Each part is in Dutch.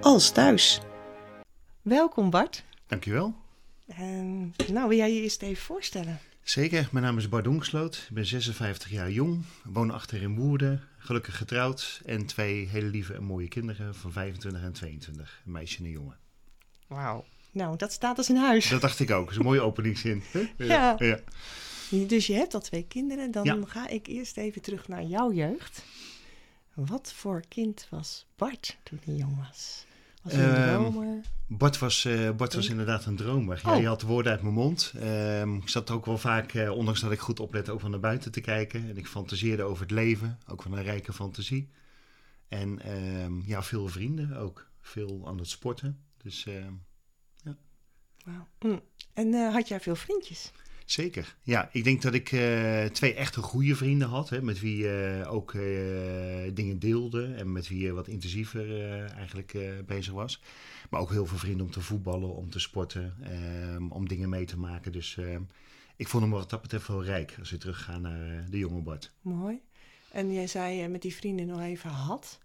als thuis. Welkom Bart. Dankjewel. En, nou, wil jij je eerst even voorstellen? Zeker, mijn naam is Bart Dongsloot. Ik ben 56 jaar jong, woon achter in Woerden, gelukkig getrouwd en twee hele lieve en mooie kinderen van 25 en 22, een meisje en een jongen. Wauw. Nou, dat staat als een huis. Dat dacht ik ook, dat is een mooie openingszin. Ja. ja. Dus je hebt al twee kinderen. Dan Ja. ga ik eerst even terug naar jouw jeugd. Wat voor kind was Bart toen hij jong was? Was hij een Ehm, dromer? Bart was, eh, Bart was inderdaad een dromer. Ja, Oh. had de woorden uit mijn mond. Ehm, ik zat ook wel vaak, eh, ondanks dat ik goed oplette, ook van naar buiten te kijken. En ik fantaseerde over het leven, ook van een rijke fantasie. En ehm, ja, veel vrienden ook. Veel aan het sporten. Dus ehm, Wauw. Hm. En eh, had jij veel vriendjes? Zeker. Ja, ik denk dat ik eh, twee echte goede vrienden had. Hè, met wie je ook eh, dingen deelde. En met wie je wat intensiever eigenlijk bezig was. Maar ook heel veel vrienden om te voetballen, om te sporten. ehm, om dingen mee te maken. Dus ehm, ik vond hem wat dat betreft wel rijk. Als we teruggaan naar de jonge Bart. Mooi. En jij zei met die vrienden nog even had.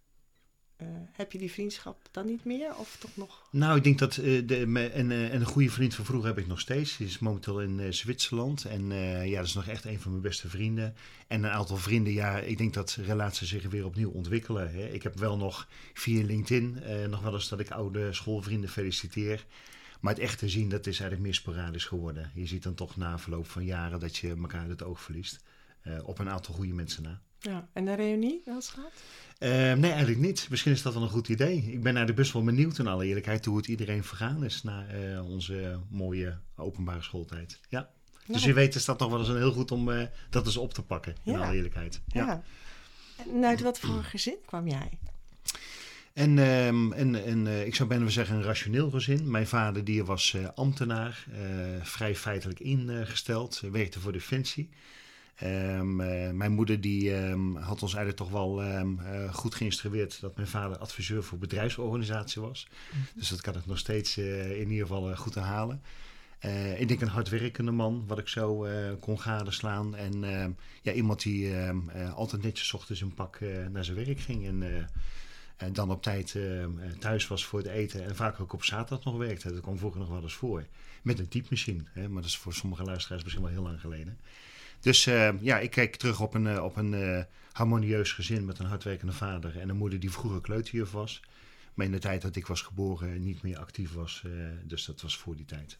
Eh, heb je die vriendschap dan niet meer? Of toch nog? Nou, ik denk dat eh, de, en, eh, en een goede vriend van vroeger heb ik nog steeds. Die is momenteel in Zwitserland. En ja, dat is nog echt een van mijn beste vrienden. En een aantal vrienden, ja, ik denk dat relaties zich weer opnieuw ontwikkelen. Hè. Ik heb wel nog via LinkedIn nog wel eens dat ik oude schoolvrienden feliciteer. Maar het echte zien, dat is eigenlijk meer sporadisch geworden. Je ziet dan toch na verloop van jaren dat je elkaar uit het oog verliest. Op een aantal goede mensen na. Ja. En de reunie wel eens gehad? Eh, nee, eigenlijk niet. Misschien is dat wel een goed idee. Ik ben eigenlijk best wel benieuwd in alle eerlijkheid hoe het iedereen vergaan is na eh, onze mooie openbare schooltijd. Ja. Dus je weet is dat nog wel eens een heel goed om eh, dat eens op te pakken, in Ja. alle eerlijkheid. Ja. Ja. En uit wat voor gezin kwam jij? En, ehm, en, en eh, ik zou bijna willen zeggen een rationeel gezin. Mijn vader die was eh, ambtenaar, eh, vrij feitelijk ingesteld, werkte voor Defensie. Ehm, eh, mijn moeder die ehm, had ons eigenlijk toch wel ehm, eh, goed geïnstrueerd dat mijn vader adviseur voor bedrijfsorganisatie was. Dus dat kan ik nog steeds eh, in ieder geval goed herhalen. Ik denk een hardwerkende man, wat ik zo kon gadeslaan. En ja, iemand die altijd netjes 's ochtends een pak naar zijn werk ging. En, en dan op tijd thuis was voor het eten. En vaak ook op zaterdag nog werkte. Dat kwam vroeger nog wel eens voor. Met een typemachine. Hè? Maar dat is voor sommige luisteraars misschien wel heel lang geleden. Dus eh, ja, ik kijk terug op een, eh, op een eh, harmonieus gezin met een hardwerkende vader en een moeder die vroeger kleuterjuf was. Maar in de tijd dat ik was geboren niet meer actief was. eh, dus dat was voor die tijd.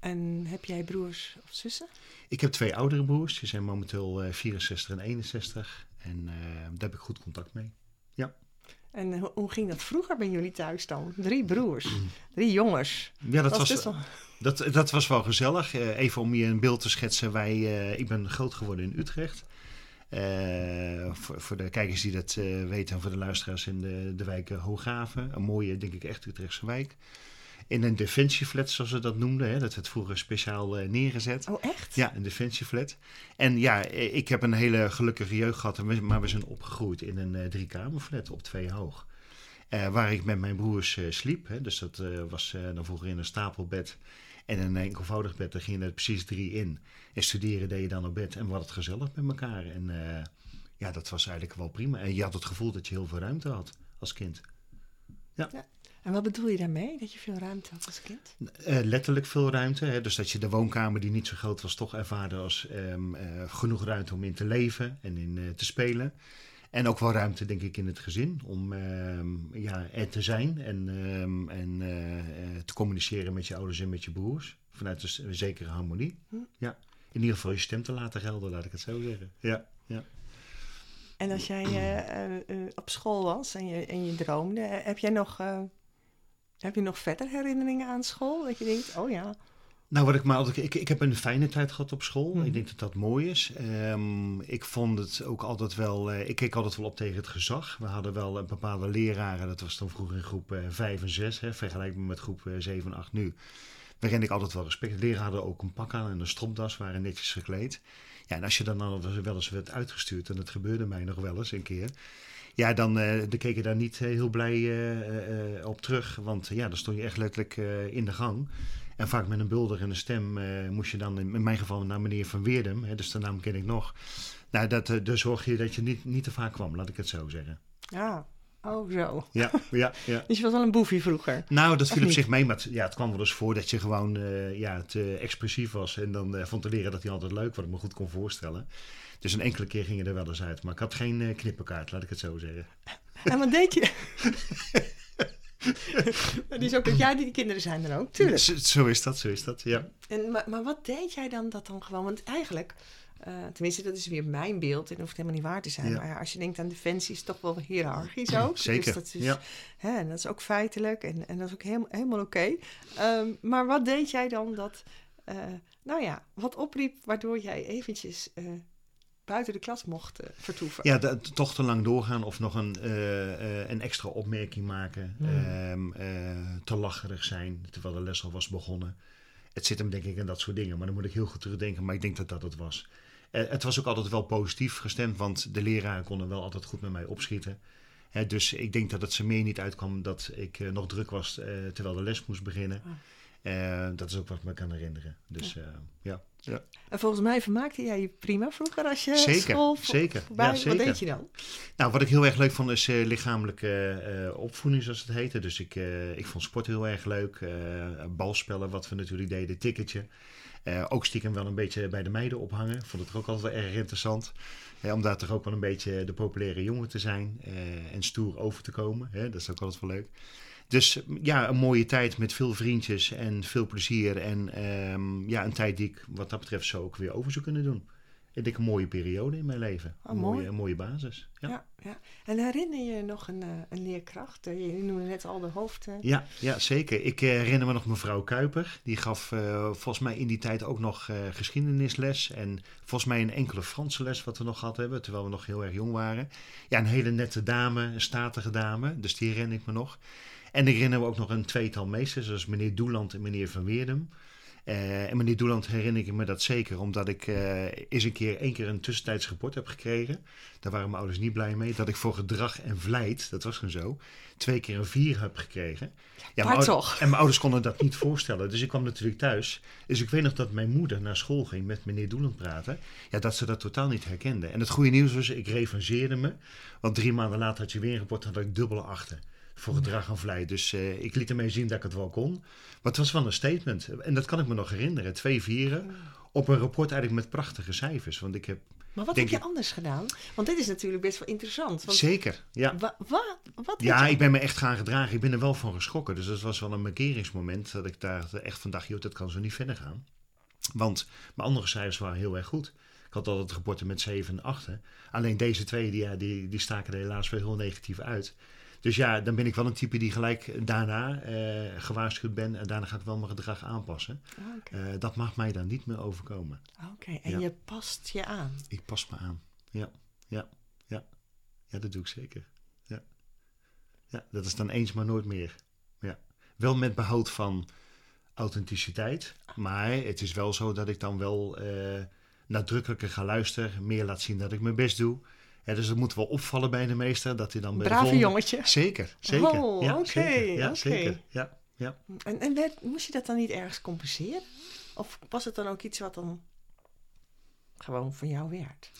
En heb jij broers of zussen? Ik heb twee oudere broers. Die zijn momenteel eh, 64 en 61. En eh, daar heb ik goed contact mee. En ho- hoe ging dat vroeger bij jullie thuis dan? Drie broers, drie jongens. Ja, dat was wel... dat, dat was wel gezellig. Eh, even om je een beeld te schetsen. Wij, eh, ik ben groot geworden in Utrecht. Eh, voor, voor de kijkers die dat eh, weten en voor de luisteraars in de, de wijk eh, Hooghaven. Een mooie, denk ik, echt Utrechtse wijk. In een defensieflat, zoals ze dat noemden. Hè. Dat werd vroeger speciaal eh, neergezet. Oh, echt? Ja, een defensieflat. En ja, eh, ik heb een hele gelukkige jeugd gehad, maar we zijn opgegroeid in een eh, driekamerflat op twee hoog. Waar ik met mijn broers sliep. Hè. Dus dat was dan vroeger in een stapelbed en een enkelvoudig bed. Daar gingen er precies drie in. En studeren deed je dan op bed en we hadden het gezellig met elkaar. En ja, dat was eigenlijk wel prima. En je had het gevoel dat je heel veel ruimte had als kind. En wat bedoel je daarmee? Dat je veel ruimte had als kind? Eh, letterlijk veel ruimte. Hè? Dus dat je de woonkamer die niet zo groot was, toch ervaarde als ehm, eh, genoeg ruimte om in te leven en in eh, te spelen. En ook wel ruimte, denk ik, in het gezin om ehm, ja, er te zijn en, ehm, en te communiceren met je ouders en met je broers. Vanuit een zekere harmonie. Hm. Ja. In ieder geval je stem te laten gelden, laat ik het zo zeggen. Ja, ja. En als jij eh, eh, eh, op school was en je, en je droomde, heb jij nog, heb je nog verder herinneringen aan school? Dat je denkt, oh ja, Nou, wat ik maar altijd. Ik, ik heb een fijne tijd gehad op school. Mhm. Ik denk dat dat mooi is. Ehm, ik vond het ook altijd wel. ik keek altijd wel op tegen het gezag. We hadden wel een bepaalde leraren. Dat was dan vroeger in groep eh 5 en 6. Hè, vergelijkbaar met groep eh, 7 en 8 nu. Waarin ik altijd wel respect. De leraren hadden ook een pak aan en een stropdas, waren netjes gekleed. Ja, en als je dan, wel eens werd uitgestuurd, en dat gebeurde mij nog wel eens een keer. Ja, dan, eh, dan keek je daar niet eh, heel blij eh, op terug. Want ja, dan stond je echt letterlijk in de gang. En vaak met een bulder en een stem moest je dan, in, mijn geval, naar meneer Van Weerdem. Hè, dus de naam ken ik nog. Nou, dat, dus zorg je dat je niet, niet te vaak kwam, laat ik het zo zeggen. Ja, oh zo. Ja, ja, ja. Dus je was wel een boefie vroeger. Nou, dat viel op zich mee, maar het, ja, het kwam wel eens voor dat je gewoon eh, ja, te expressief was. En dan eh, vond de leraar dat hij altijd leuk, wat ik me goed kon voorstellen. Dus een enkele keer ging je er wel eens uit. Maar ik had geen eh, knippenkaart, laat ik het zo zeggen. En wat deed je? Is ook dat jij die kinderen zijn er ook, tuurlijk. Zo, zo is dat, zo is dat, ja. En, maar, maar wat deed jij dan dat dan gewoon? Want eigenlijk, eh, tenminste dat is weer mijn beeld en dat hoeft helemaal niet waar te zijn. Ja. Maar als je denkt aan defensie is het toch wel hiërarchisch ook. Zeker, Dus dat is, ja. hè, en dat is ook feitelijk en, en dat is ook helemaal, helemaal oké. Ehm, maar wat deed jij dan dat, eh, nou ja, wat opriep waardoor jij eventjes eh, buiten de klas mocht vertoeven? Ja, dat- toch te lang doorgaan of nog een, een extra opmerking maken. Hmm. ehm, eh, te lacherig zijn, terwijl de les al was begonnen. Het zit hem denk ik in dat soort dingen, maar dan moet ik heel goed terugdenken. Maar ik denk dat dat het was. Eh, het was ook altijd wel positief gestemd, want de leraren konden wel altijd goed met mij opschieten. Hè, dus ik denk dat het ze meer niet uitkwam dat ik eh, nog druk was eh, terwijl de les moest beginnen. Ah. Eh, dat is ook wat ik me kan herinneren. Dus eh, ja. ja. En volgens mij vermaakte jij je prima vroeger als je Zeker, school zeker. voorbij. Ja, zeker. Wat deed je dan? Nou, wat ik heel erg leuk vond is eh, lichamelijke eh, opvoeding, zoals het heette. Dus ik, eh, ik vond sport heel erg leuk. eh, balspellen, wat we natuurlijk deden, ticketje. Eh, ook stiekem wel een beetje bij de meiden ophangen. Vond het ook altijd wel erg interessant. Om daar toch ook wel een beetje de populaire jongen te zijn. eh, en stoer over te komen. Dat is ook altijd wel leuk. Dus ja, een mooie tijd met veel vriendjes en veel plezier. En ehm, ja, een tijd die ik wat dat betreft zo ook weer over zou kunnen doen. Ik denk een mooie periode in mijn leven. Oh, een, mooi. mooie, een mooie basis. Ja. Ja. Ja, En herinner je nog een, eh, een leerkracht? Eh, Je noemde net al de hoofd. eh. Ja, ja, zeker. Ik eh, herinner me nog mevrouw Kuiper. Die gaf volgens mij in die tijd ook nog geschiedenisles. En volgens mij een enkele Franse les wat we nog gehad hebben. Terwijl we nog heel erg jong waren. Ja, een hele nette dame, een statige dame. Dus die herinner ik me nog. En ik herinner me ook nog een tweetal meesters. Zoals meneer Doeland en meneer Van Weerdem. Eh, en meneer Doeland herinner ik me dat zeker. Omdat ik eh, eens een keer, één keer een tussentijds rapport heb gekregen. Daar waren mijn ouders niet blij mee. Dat ik voor gedrag en vlijt, dat was gewoon zo, twee keer een vier heb gekregen. Ja, maar toch. En mijn ouders konden dat niet voorstellen. Dus ik kwam natuurlijk thuis. Dus ik weet nog dat mijn moeder naar school ging met meneer Doeland praten. Ja, dat ze dat totaal niet herkende. En het goede nieuws was, ik revancheerde me. Want drie maanden later had je weer een rapport, had ik dubbele achten. Voor gedrag en vlijt. Dus eh, ik liet ermee zien dat ik het wel kon. Maar het was wel een statement. En dat kan ik me nog herinneren. Twee vieren op een rapport eigenlijk met prachtige cijfers. Want ik heb... Maar wat heb je ik- anders gedaan? Want dit is natuurlijk best wel interessant. Want Zeker, ja. wa, wa- wat Ja, ik ben me echt gaan gedragen. Ik ben er wel van geschrokken. Dus dat was wel een markeringsmoment dat ik daar echt van dacht, joh, dat kan zo niet verder gaan. Want mijn andere cijfers waren heel erg goed. Ik had altijd rapporten met 7 en 8. Alleen deze twee, die, ja, die, die staken er helaas wel heel negatief uit. Dus ja, dan ben ik wel een type die gelijk daarna eh, gewaarschuwd ben. En daarna ga ik wel mijn gedrag aanpassen. Ah, Eh, dat mag mij dan niet meer overkomen. Oké, en ja. je past je aan. Ik pas me aan. Ja, ja, ja. Ja, dat doe ik zeker. Ja. Ja, dat is dan eens, maar nooit meer. Ja. Wel met behoud van authenticiteit. Maar het is wel zo dat ik dan wel eh, nadrukkelijker ga luisteren. Meer laat zien dat ik mijn best doe. Ja, dus het moet wel opvallen bij de meester. Dat hij dan bij de Brave volgende- jongetje. Zeker, zeker. Oh, ja, oké, zeker. Ja, zeker. Ja, ja. En, en werd- moest je dat dan niet ergens compenseren? Of was het dan ook iets wat dan gewoon van jou werd?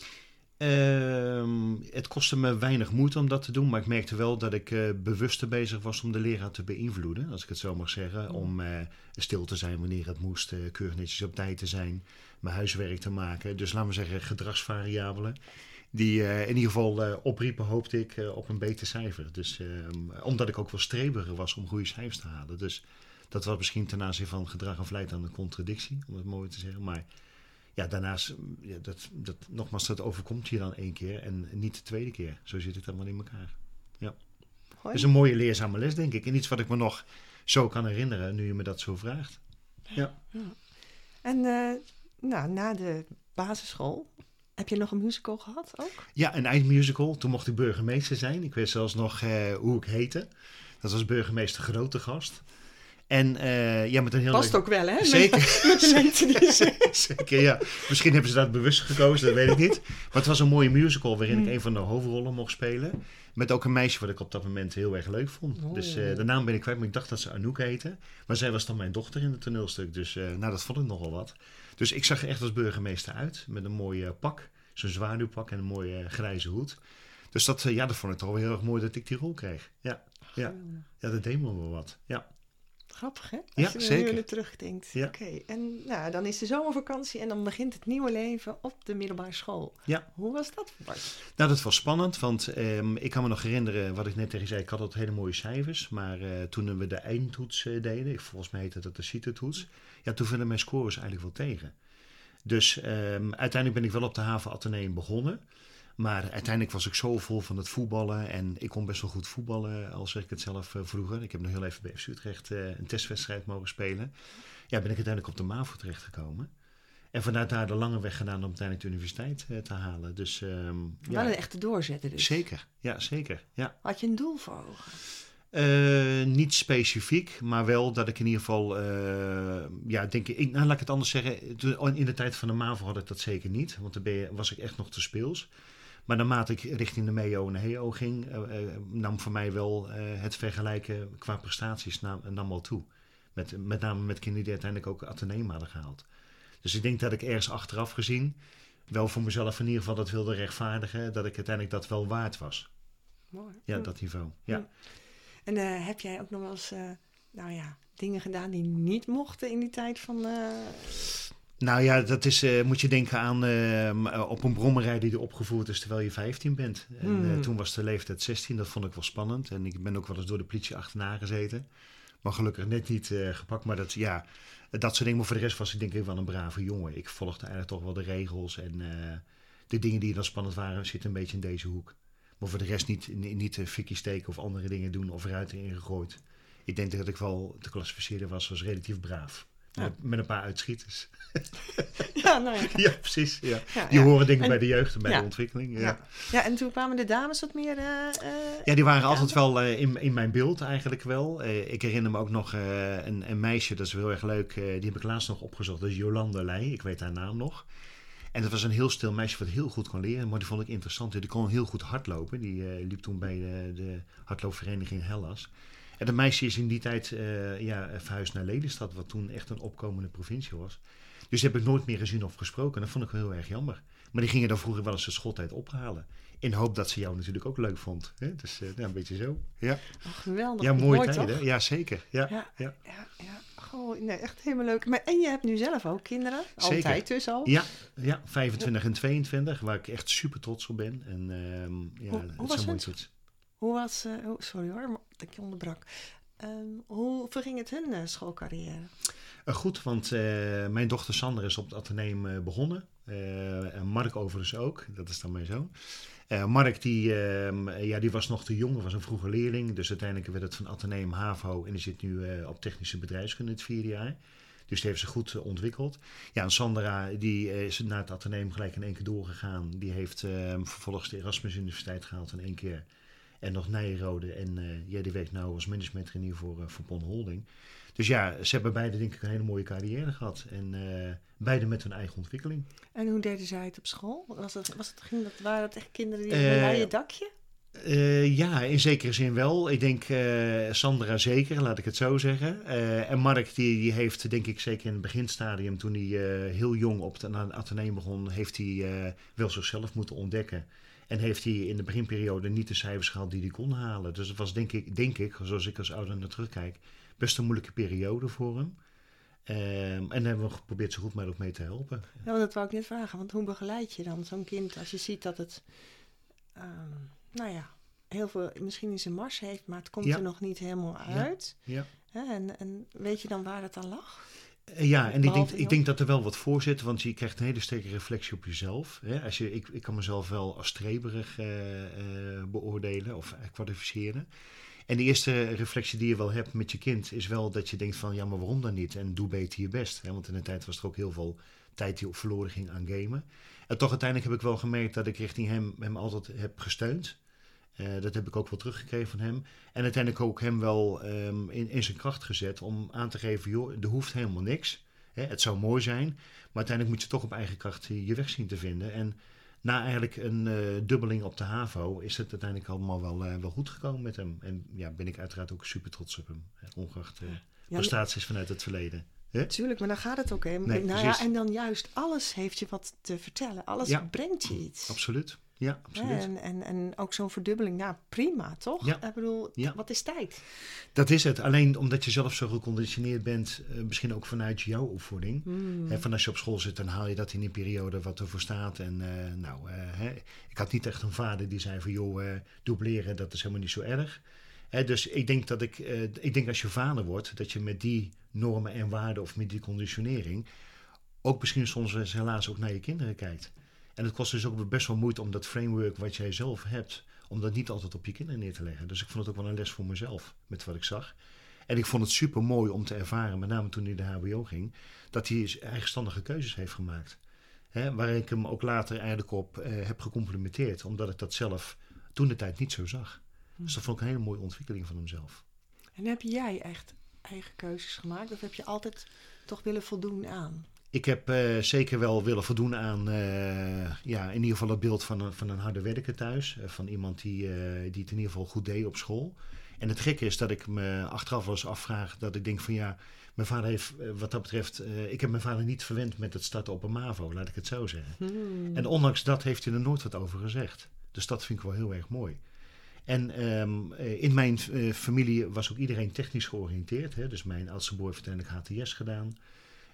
Ehm, het kostte me weinig moeite om dat te doen, maar ik merkte wel dat ik eh, bewuster bezig was om de leraar te beïnvloeden, als ik het zo mag zeggen. Om eh, stil te zijn wanneer het moest, eh, keurig netjes op tijd te zijn, mijn huiswerk te maken. Dus laten we zeggen gedragsvariabelen. Die eh, in ieder geval eh, opriepen, hoopte ik, eh, op een beter cijfer. Dus, ehm, omdat ik ook wel strebiger was om goede cijfers te halen. Dus dat was misschien ten aanzien van gedrag en vlijt dan een contradictie, om het mooi te zeggen. Maar ja, daarnaast, ja, dat, dat, nogmaals, dat overkomt je dan één keer en niet de tweede keer. Zo zit het wel in elkaar. Hoi. Het is een mooie leerzame les, denk ik. En iets wat ik me nog zo kan herinneren, nu je me dat zo vraagt. Ja. En eh, nou, na de basisschool, heb je nog een musical gehad ook? Ja, een eindmusical. Toen mocht ik burgemeester zijn. Ik weet zelfs nog eh, hoe ik heette. Dat was burgemeester Grote Gast. En uh, ja, met een heel Past ook wel, hè? Zeker. Met, de mensen die... Zeker, ja. Misschien hebben ze dat bewust gekozen, dat weet ik niet. Maar het was een mooie musical waarin ik een van de hoofdrollen mocht spelen. Met ook een meisje wat ik op dat moment heel erg leuk vond. Oh. Dus uh, de naam ben ik kwijt, maar ik dacht dat ze Anouk heette. Maar zij was dan mijn dochter in het toneelstuk. Dus uh, nou, dat vond ik nogal wat. Dus ik zag er echt als burgemeester uit. Met een mooi pak, zo'n zwaluwpak en een mooie grijze hoed. Dus dat, ja, dat vond ik toch wel heel erg mooi dat ik die rol kreeg. Ja, ja. ja dat deed me wel wat. Ja. Grappig, hè? Als ja, je er zeker. nu terugdenkt. Ja. Oké, en nou, dan is de zomervakantie en dan begint het nieuwe leven op de middelbare school. Ja. Hoe was dat voor? Nou, dat was spannend, want um, ik kan me nog herinneren wat ik net tegen je zei. Ik had altijd hele mooie cijfers, maar uh, toen we de eindtoets uh, deden, volgens mij heette dat de CITO-toets, ja, toen vielen mijn scores eigenlijk wel tegen. Dus um, uiteindelijk ben ik wel op de haven Atheneum begonnen. Maar uiteindelijk was ik zo vol van het voetballen. En ik kon best wel goed voetballen, als ik het zelf uh, vroeger. Ik heb nog heel even bij FC Utrecht uh, een testwedstrijd mogen spelen. Ja, ben ik uiteindelijk op de MAVO terechtgekomen. En vanuit daar de lange weg gedaan om uiteindelijk de universiteit uh, te halen. Dus, um, ja. een echte doorzetten dus. Zeker, ja, zeker. Ja. Had je een doel voor ogen? Uh, niet specifiek, maar wel dat ik in ieder geval, uh, ja, denk ik, nou, laat ik het anders zeggen. In de tijd van de MAVO had ik dat zeker niet, want dan je, was ik echt nog te speels. Maar naarmate ik richting de MEO en de HEO ging, uh, nam voor mij wel het vergelijken qua prestaties nam, nam wel toe. Met, met name met kinderen die uiteindelijk ook Atheneum hadden gehaald. Dus ik denk dat ik ergens achteraf gezien wel voor mezelf in ieder geval dat wilde rechtvaardigen, dat ik uiteindelijk dat wel waard was. Mooi. Ja, dat niveau. Ja. ja. En uh, heb jij ook nog wel eens, uh, nou ja, dingen gedaan die niet mochten in die tijd van... Uh... Nou ja, dat is, uh, moet je denken aan uh, op een brommerij die er opgevoerd is terwijl je 15 bent. En uh, Hmm. toen was de leeftijd 16, dat vond ik wel spannend. En ik ben ook wel eens door de politie achterna gezeten. Maar gelukkig net niet eh, gepakt. Maar dat, ja, dat soort dingen. Maar voor de rest was ik denk ik wel een brave jongen. Ik volgde eigenlijk toch wel de regels. En eh, de dingen die dan spannend waren, zitten een beetje in deze hoek. Maar voor de rest niet, niet fikkie steken of andere dingen doen of eruit ingegooid. Ik denk dat ik wel te klassificeren was als relatief braaf. Ja. Met, een paar uitschieters. Ja, nou ja. Ja, precies. Ja. Die horen dingen En- bij de jeugd en bij de ontwikkeling. Ja. Ja. ja, en toen kwamen de dames wat meer... eh, eh, Ja, die waren altijd wel eh, in, in mijn beeld eigenlijk wel. Ik herinner me ook nog een, een meisje, dat is heel erg leuk. die heb ik laatst nog opgezocht. Dat is Jolanda Leij, ik weet haar naam nog. En dat was een heel stil meisje wat heel goed kon leren. Maar die vond ik interessant. Die kon heel goed hardlopen. Die liep toen bij de, de hardloopvereniging Hellas. En dat meisje is in die tijd eh, ja, verhuisd naar Lelystad. Wat toen echt een opkomende provincie was. Dus heb ik nooit meer gezien of gesproken. Dat vond ik wel heel erg jammer. Maar die gingen dan vroeger wel eens de schooltijd ophalen. In hoop dat ze jou natuurlijk ook leuk vond. Hè? Dus eh, ja, een beetje zo. Ja, oh, geweldig. ja mooie Mooi, tijden. toch? Ja, zeker. Ja, Ja. ja. Ja, ja. Goh, nee, echt helemaal leuk. Maar, en je hebt nu zelf ook kinderen? Zeker. Altijd dus al? Ja, ja, 25 en 22, waar ik echt super trots op ben. En ehm, ja, Hoe- hoe was het? Hoe was... hoe- sorry hoor, ik onderbrak. Ehm, hoe verging het hun eh, schoolcarrière? Eh, goed, want eh, mijn dochter Sander is op het ateneum begonnen. En Mark overigens ook, dat is dan mijn zoon. Mark die, ehm, ja, die was nog te jong, was een vroege leerling. Dus uiteindelijk werd het van ateneum HAVO en die zit nu op technische bedrijfskunde het vierde jaar. Dus die heeft zich goed ontwikkeld. Ja, Sandra die is naar het ateneum gelijk in één keer doorgegaan. Die heeft ehm, vervolgens de Erasmus Universiteit gehaald in één keer. En nog Nijrode. En eh, ja, die werkt nu als managementtrainier voor, eh, voor Pon Holding. Dus ja, ze hebben beide denk ik een hele mooie carrière gehad. En eh, beide met hun eigen ontwikkeling. En hoe deden zij het op school? Was het, was het, ging dat, waren het echt kinderen die een leien dakje? Ja, in zekere zin wel. Ik denk Sandra zeker, laat ik het zo zeggen. En Mark die, die heeft denk ik zeker in het beginstadium, toen hij heel jong op het ateneum begon, heeft hij wel zichzelf moeten ontdekken. En heeft hij in de beginperiode niet de cijfers gehaald die hij kon halen. Dus het was denk ik, denk ik, zoals ik als ouder naar terugkijk, best een moeilijke periode voor hem. Ehm, en hebben we geprobeerd zo goed mogelijk mee te helpen. Ja, want dat wou ik net vragen. Want hoe begeleid je dan zo'n kind als je ziet dat het, ehm, nou ja, heel veel misschien in zijn mars heeft, maar het komt Ja. er nog niet helemaal uit. Ja. Hè, En, en weet je dan waar het aan lag? Eh, Ja, en ik denk, ik denk dat er wel wat voor zit, want je krijgt een hele sterke reflectie op jezelf. Hè? Als je, ik, ik kan mezelf wel als streberig eh, eh, beoordelen of kwalificeren. En de eerste reflectie die je wel hebt met je kind is wel dat je denkt van ja, maar waarom dan niet? En doe beter je best. Hè? Want in de tijd was er ook heel veel tijd die op verloren ging aan gamen. En toch uiteindelijk heb ik wel gemerkt dat ik richting hem, hem altijd heb gesteund. Uh, dat heb ik ook wel teruggekregen van hem. En uiteindelijk ook hem wel um, in, in zijn kracht gezet om aan te geven, joh, er hoeft helemaal niks. Hè, het zou mooi zijn, maar uiteindelijk moet je toch op eigen kracht je weg zien te vinden. En na eigenlijk een uh, dubbeling op de HAVO is het uiteindelijk allemaal wel, uh, wel goed gekomen met hem. En ja, ben ik uiteraard ook super trots op hem, ongeacht ja, prestaties vanuit het verleden. Tuurlijk, maar dan gaat het ook. Hè? Nee, nou ja, en dan juist alles heeft je wat te vertellen. Alles brengt je iets. Absoluut. Ja, absoluut. En, en, en ook zo'n verdubbeling, nou prima, toch? Ja. Ik bedoel, ja. wat is tijd? Dat is het. Alleen omdat je zelf zo geconditioneerd bent, uh, misschien ook vanuit jouw opvoeding. Mm. Van als je op school zit, dan haal je dat in die periode wat ervoor staat. En uh, nou, uh, hè, ik had niet echt een vader die zei van, joh, dubleren, dat is helemaal niet zo erg. Hè, dus ik denk dat ik, ik denk als je vader wordt, dat je met die normen en waarden of met die conditionering ook misschien soms helaas ook naar je kinderen kijkt. En het kost dus ook best wel moeite om dat framework wat jij zelf hebt, om dat niet altijd op je kinderen neer te leggen. Dus ik vond het ook wel een les voor mezelf, met wat ik zag. En ik vond het super mooi om te ervaren, met name toen hij de HBO ging, dat hij eigenstandige keuzes heeft gemaakt. Hè, waar ik hem ook later eigenlijk op eh, heb gecomplimenteerd, omdat ik dat zelf toen de tijd niet zo zag. Hm. Dus dat vond ik een hele mooie ontwikkeling van hemzelf. En heb jij echt eigen keuzes gemaakt? Of heb je altijd toch willen voldoen aan? Ik heb uh, zeker wel willen voldoen aan uh, ja, in ieder geval het beeld van een, van een harde werker thuis. Uh, van iemand die, die het in ieder geval goed deed op school. En het gekke is dat ik me achteraf wel eens afvraag dat ik denk van ja, mijn vader heeft wat dat betreft, ik heb mijn vader niet verwend met het starten op een MAVO, laat ik het zo zeggen. Hmm. En ondanks dat heeft hij er nooit wat over gezegd. Dus dat vind ik wel heel erg mooi. En um, in mijn familie was ook iedereen technisch georiënteerd. Hè? Dus mijn oudste broer heeft uiteindelijk HTS gedaan.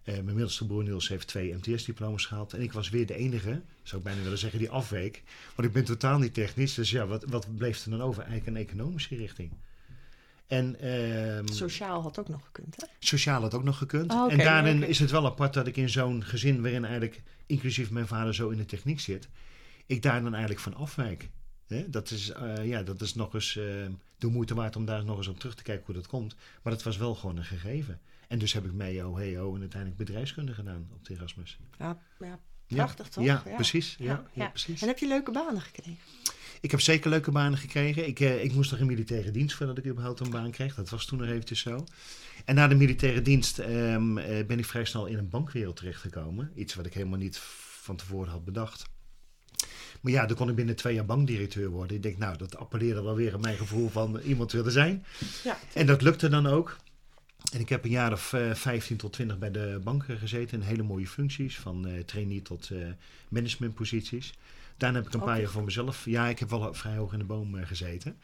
Uh, mijn middelste broer Niels heeft twee MTS-diploma's gehaald. En ik was weer de enige, zou ik bijna willen zeggen, die afweek. Want ik ben totaal niet technisch. Dus ja, wat, wat bleef er dan over? Eigenlijk een economische richting. En, uh, Sociaal had ook nog gekund, hè? Sociaal had ook nog gekund. Oh, en daarin is het wel apart dat ik in zo'n gezin... waarin eigenlijk inclusief mijn vader zo in de techniek zit... ik daar dan eigenlijk van afwijk. Dat, is, uh, ja, dat is nog eens uh, de moeite waard om daar nog eens op terug te kijken hoe dat komt. Maar dat was wel gewoon een gegeven. En dus heb ik MEO, HEO en uiteindelijk bedrijfskunde gedaan op de Erasmus. Ja, ja prachtig toch? Ja, Precies, ja, precies. En heb je leuke banen gekregen? Ik heb zeker leuke banen gekregen. Ik, uh, ik moest nog in militaire dienst voordat ik überhaupt een baan kreeg. Dat was toen nog eventjes zo. En na de militaire dienst um, ben ik vrij snel in een bankwereld terechtgekomen. Iets wat ik helemaal niet van tevoren had bedacht. Maar ja, dan kon ik binnen twee jaar bankdirecteur worden. Ik denk, nou, dat appelleerde wel weer aan mijn gevoel van iemand willen zijn. Ja, en dat lukte dan ook. En ik heb een jaar of uh, eh, 15 tot 20 bij de banken gezeten in hele mooie functies, van uh, trainee tot uh, managementposities. Daarna heb ik een paar jaar voor mezelf, ja, ik heb wel vrij hoog in de boom gezeten.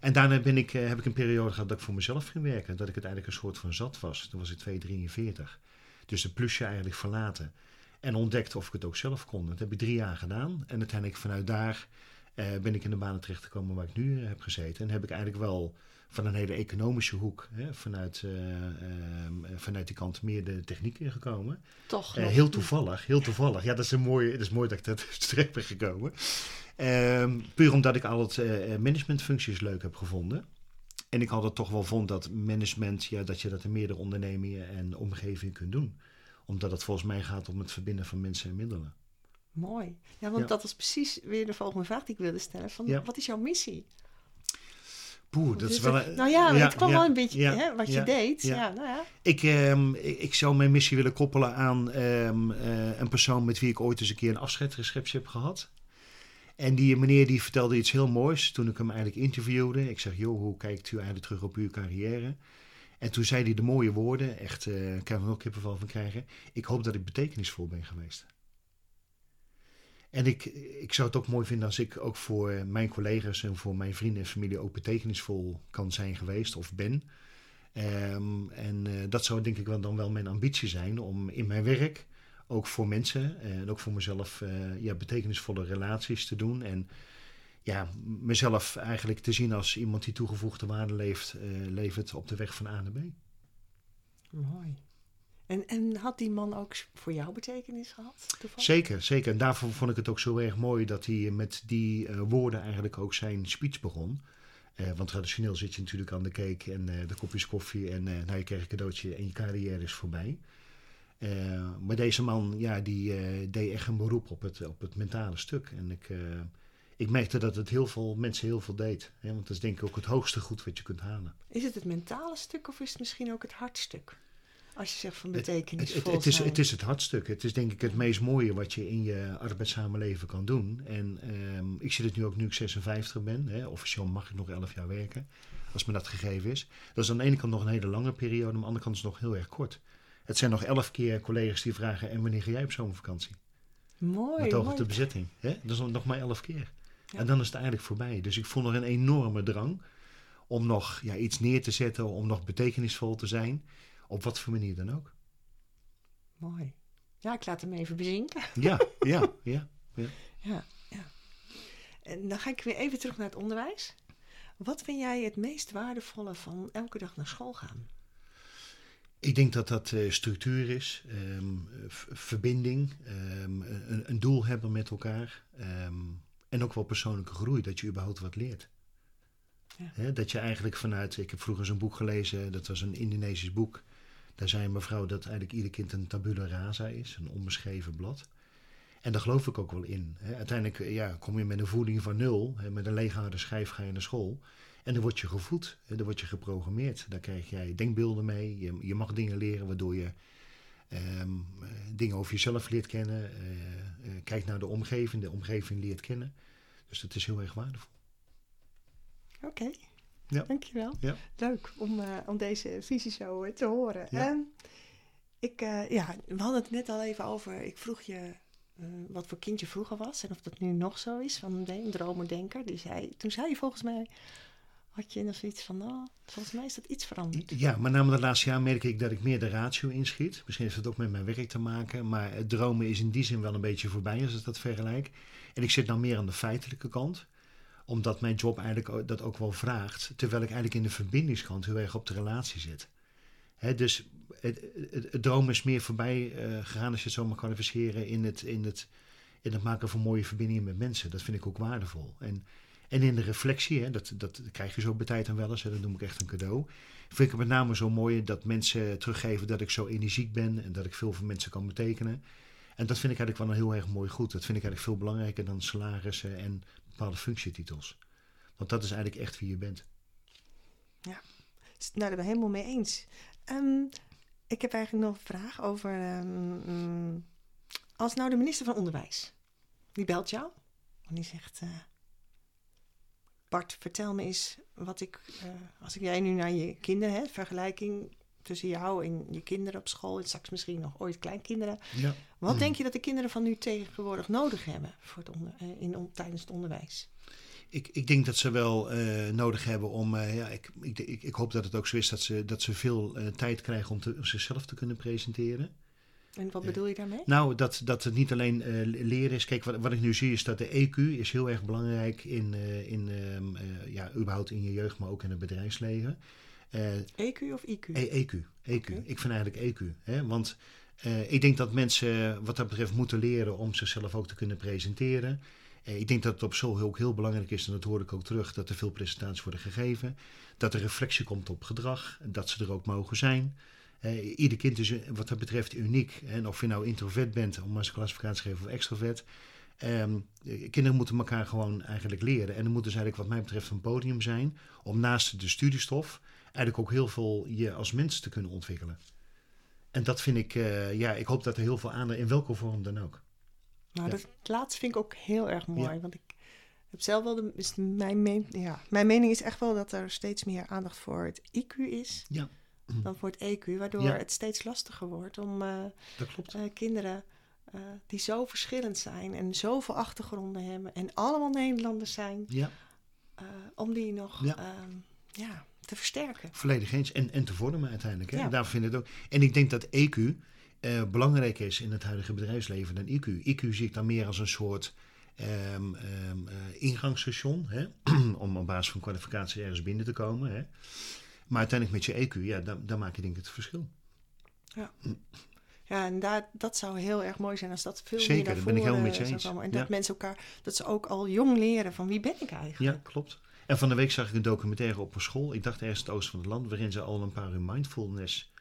En daarna ben ik, heb ik een periode gehad dat ik voor mezelf ging werken, dat ik het eigenlijk een soort van zat was. Toen was ik 2,43. Dus de plusje eigenlijk verlaten. En ontdekte of ik het ook zelf kon. Dat heb ik drie jaar gedaan. En uiteindelijk vanuit daar ben ik in de banen terechtgekomen waar ik nu heb gezeten. En heb ik eigenlijk wel van een hele economische hoek, hè, vanuit, uh, vanuit die kant meer de techniek ingekomen. Toch? Uh, heel toevallig, heel toevallig. Ja, dat is, een mooie, dat is mooi dat ik dat terecht ben gekomen. Um, puur omdat ik al het managementfuncties leuk heb gevonden. En ik altijd toch wel vond dat management, ja, dat je dat in meerdere ondernemingen en omgevingen kunt doen. Omdat het volgens mij gaat om het verbinden van mensen en middelen. Mooi. Ja, want dat was precies weer de volgende vraag die ik wilde stellen. Van, ja. Wat is jouw missie? Poeh, dat is wel Nou ja, het kwam wel een beetje hè, wat je deed. Ja. nou ja. Ik, um, ik, zou mijn missie willen koppelen aan um, uh, een persoon met wie ik ooit eens een keer een afscheidsreceptie heb gehad. En die meneer die vertelde iets heel moois toen ik hem eigenlijk interviewde. Ik zeg, joh, hoe kijkt u eigenlijk terug op uw carrière? En toen zei hij de mooie woorden, echt, uh, ik kan er nog kippenval van krijgen. Ik hoop dat ik betekenisvol ben geweest. En ik, ik zou het ook mooi vinden als ik ook voor mijn collega's en voor mijn vrienden en familie ook betekenisvol kan zijn geweest of ben. Um, en uh, dat zou denk ik wel dan wel mijn ambitie zijn om in mijn werk ook voor mensen en ook voor mezelf ja, betekenisvolle relaties te doen. En ja, mezelf eigenlijk te zien als iemand die toegevoegde waarde leeft, levert op de weg van A naar B. Mooi. En, en had die man ook voor jou betekenis gehad? Zeker, zeker. En daarvoor vond ik het ook zo erg mooi dat hij met die uh, woorden eigenlijk ook zijn speech begon. Eh, want traditioneel zit je natuurlijk aan de cake en de kopjes koffie en nou, je krijgt een cadeautje en je carrière is voorbij. maar deze man, ja, die deed echt een beroep op het, op het mentale stuk. En ik, ik merkte dat het heel veel mensen heel veel deed. Hè? Want dat is denk ik ook het hoogste goed wat je kunt halen. Is het het mentale stuk of is het misschien ook het hartstuk? Als je zegt van betekenis. Het, het, het, is, het is het hartstuk. Het is denk ik het meest mooie wat je in je arbeidssamenleven kan doen. En ehm, ik zie het nu ook nu ik 56 ben. Hè. Officieel mag ik nog 11 jaar werken. Als me dat gegeven is. Dat is aan de ene kant nog een hele lange periode. Maar aan de andere kant is het nog heel erg kort. Het zijn nog 11 keer collega's die vragen. En wanneer ga jij op zomervakantie? Mooi. Met oog op de bezetting. Hè? Dat is nog maar 11 keer. En dan is het eigenlijk voorbij. Dus ik voel nog een enorme drang om nog ja, iets neer te zetten. Om nog betekenisvol te zijn. Op wat voor manier dan ook. Mooi. Ja, ik laat hem even bezinken. Ja, ja, ja. Ja, ja. ja. En dan ga ik weer even terug naar het onderwijs. Wat vind jij het meest waardevolle van elke dag naar school gaan? Ik denk dat dat uh, structuur is, um, verbinding, um, een, een, doel hebben met elkaar um, en ook wel persoonlijke groei, dat je überhaupt wat leert. Ja. dat je eigenlijk vanuit, ik heb vroeger zo'n boek gelezen, dat was een Indonesisch boek. Daar zei een mevrouw dat eigenlijk ieder kind een tabula rasa is, een onbeschreven blad. En daar geloof ik ook wel in. Uiteindelijk eh, ja, kom je met een voeding van nul, met een leeghouden schijf ga je naar school. En dan word je gevoed, dan word je geprogrammeerd. Daar krijg jij denkbeelden mee, je, je mag dingen leren waardoor je ehm, eh, dingen over jezelf leert kennen. Uh, kijk naar de omgeving, de omgeving leert kennen. Dus dat is heel erg waardevol. Oké. Ja. Dankjewel. Ja. Leuk om, uh, om deze visie zo uh, te horen. Ja. Um, ik, uh, ja, we hadden het net al even over. Ik vroeg je wat voor kind je vroeger was en of dat nu nog zo is. Van een dromendenker. Die zei, toen zei je volgens mij, had je nog zoiets van, nou, volgens mij is dat iets veranderd. Ja, maar na de laatste jaar merk ik dat ik meer de ratio inschiet. Misschien heeft het ook met mijn werk te maken. Maar het dromen is in die zin wel een beetje voorbij als ik dat vergelijk. En ik zit nou meer aan de feitelijke kant omdat mijn job eigenlijk dat ook wel vraagt. Terwijl ik eigenlijk in de verbindingskant heel erg op de relatie zit. Dus het, het, droom is meer voorbij uh, gegaan, als je het zo mag kwalificeren, in het, in, het, in het maken van mooie verbindingen met mensen. Dat vind ik ook waardevol. En, en in de reflectie, hè, dat, dat krijg je zo bij tijd en wel eens, dat noem ik echt een cadeau. Vind ik het met name zo mooi dat mensen teruggeven dat ik zo energiek ben en dat ik veel voor mensen kan betekenen. En dat vind ik eigenlijk wel een heel erg mooi goed. Dat vind ik eigenlijk veel belangrijker dan salarissen en bepaalde functietitels. Want dat is eigenlijk echt wie je bent. Ja, nou, daar ben ik helemaal mee eens. Um, ik heb eigenlijk nog een vraag over. Um, als nou de minister van Onderwijs, die belt jou en die zegt: uh, Bart, vertel me eens wat ik, uh, als ik jij nu naar je kinderen, hè, vergelijking tussen jou en je kinderen op school, en straks misschien nog ooit kleinkinderen. Ja. Wat mm. denk je dat de kinderen van nu tegenwoordig nodig hebben voor het onder, eh, in, tijdens het onderwijs? Ik, ik denk dat ze wel uh, nodig hebben om. Uh, ja, ik, ik, ik, ik, hoop dat het ook zo is dat ze, dat ze veel uh, tijd krijgen om, te, om zichzelf te kunnen presenteren. En wat bedoel je daarmee? Nou, dat, dat het niet alleen leren is. Kijk, wat, wat ik nu zie is dat de EQ is heel erg belangrijk in, in um, ja, überhaupt in je jeugd, maar ook in het bedrijfsleven. EQ of IQ? E, EQ. EQ. Ik vind eigenlijk EQ. Hè? Want uh, ik denk dat mensen wat dat betreft moeten leren om zichzelf ook te kunnen presenteren. Uh, ik denk dat het op school ook heel belangrijk is, en dat hoor ik ook terug, dat er veel presentaties worden gegeven. Dat er reflectie komt op gedrag, dat ze er ook mogen zijn. Uh, ieder kind is wat dat betreft uniek. En of je nou introvert bent, om maar eens een klassificatie te geven, of extrovert. Um, kinderen moeten elkaar gewoon eigenlijk leren. En er moet dus eigenlijk wat mij betreft een podium zijn om naast de studiestof eigenlijk ook heel veel je als mens te kunnen ontwikkelen. En dat vind ik, uh, ja, ik hoop dat er heel veel aandacht, in welke vorm dan ook. Nou, ja. dat laatste vind ik ook heel erg mooi. Want ik heb zelf wel, de, is mijn, men, ja, mijn mening is echt wel dat er steeds meer aandacht voor het IQ is. Ja. Dan voor het EQ, waardoor het steeds lastiger wordt om uh, uh, kinderen die zo verschillend zijn en zoveel achtergronden hebben en allemaal Nederlanders zijn, ja. om die nog ja. Ja, te versterken. Volledig eens. En, en te vormen uiteindelijk. Hè? Ja. Daar vind ik het ook. En ik denk dat EQ uh, belangrijk is in het huidige bedrijfsleven dan IQ. IQ zie ik dan meer als een soort um, um, uh, ingangsstation. Hè? om op basis van kwalificatie ergens binnen te komen. Hè? Maar uiteindelijk met je EQ, ja, dan, dan maak je denk ik het verschil. Ja. Ja, en daar, dat zou heel erg mooi zijn als dat veel Zeker, meer naar dat ben ik helemaal met je eens. En dat mensen elkaar, dat ze ook al jong leren van wie ben ik eigenlijk. Ja, klopt. En van de week zag ik een documentaire op een school. Ik dacht ergens het oosten van het land, waarin ze al een paar uur mindfulness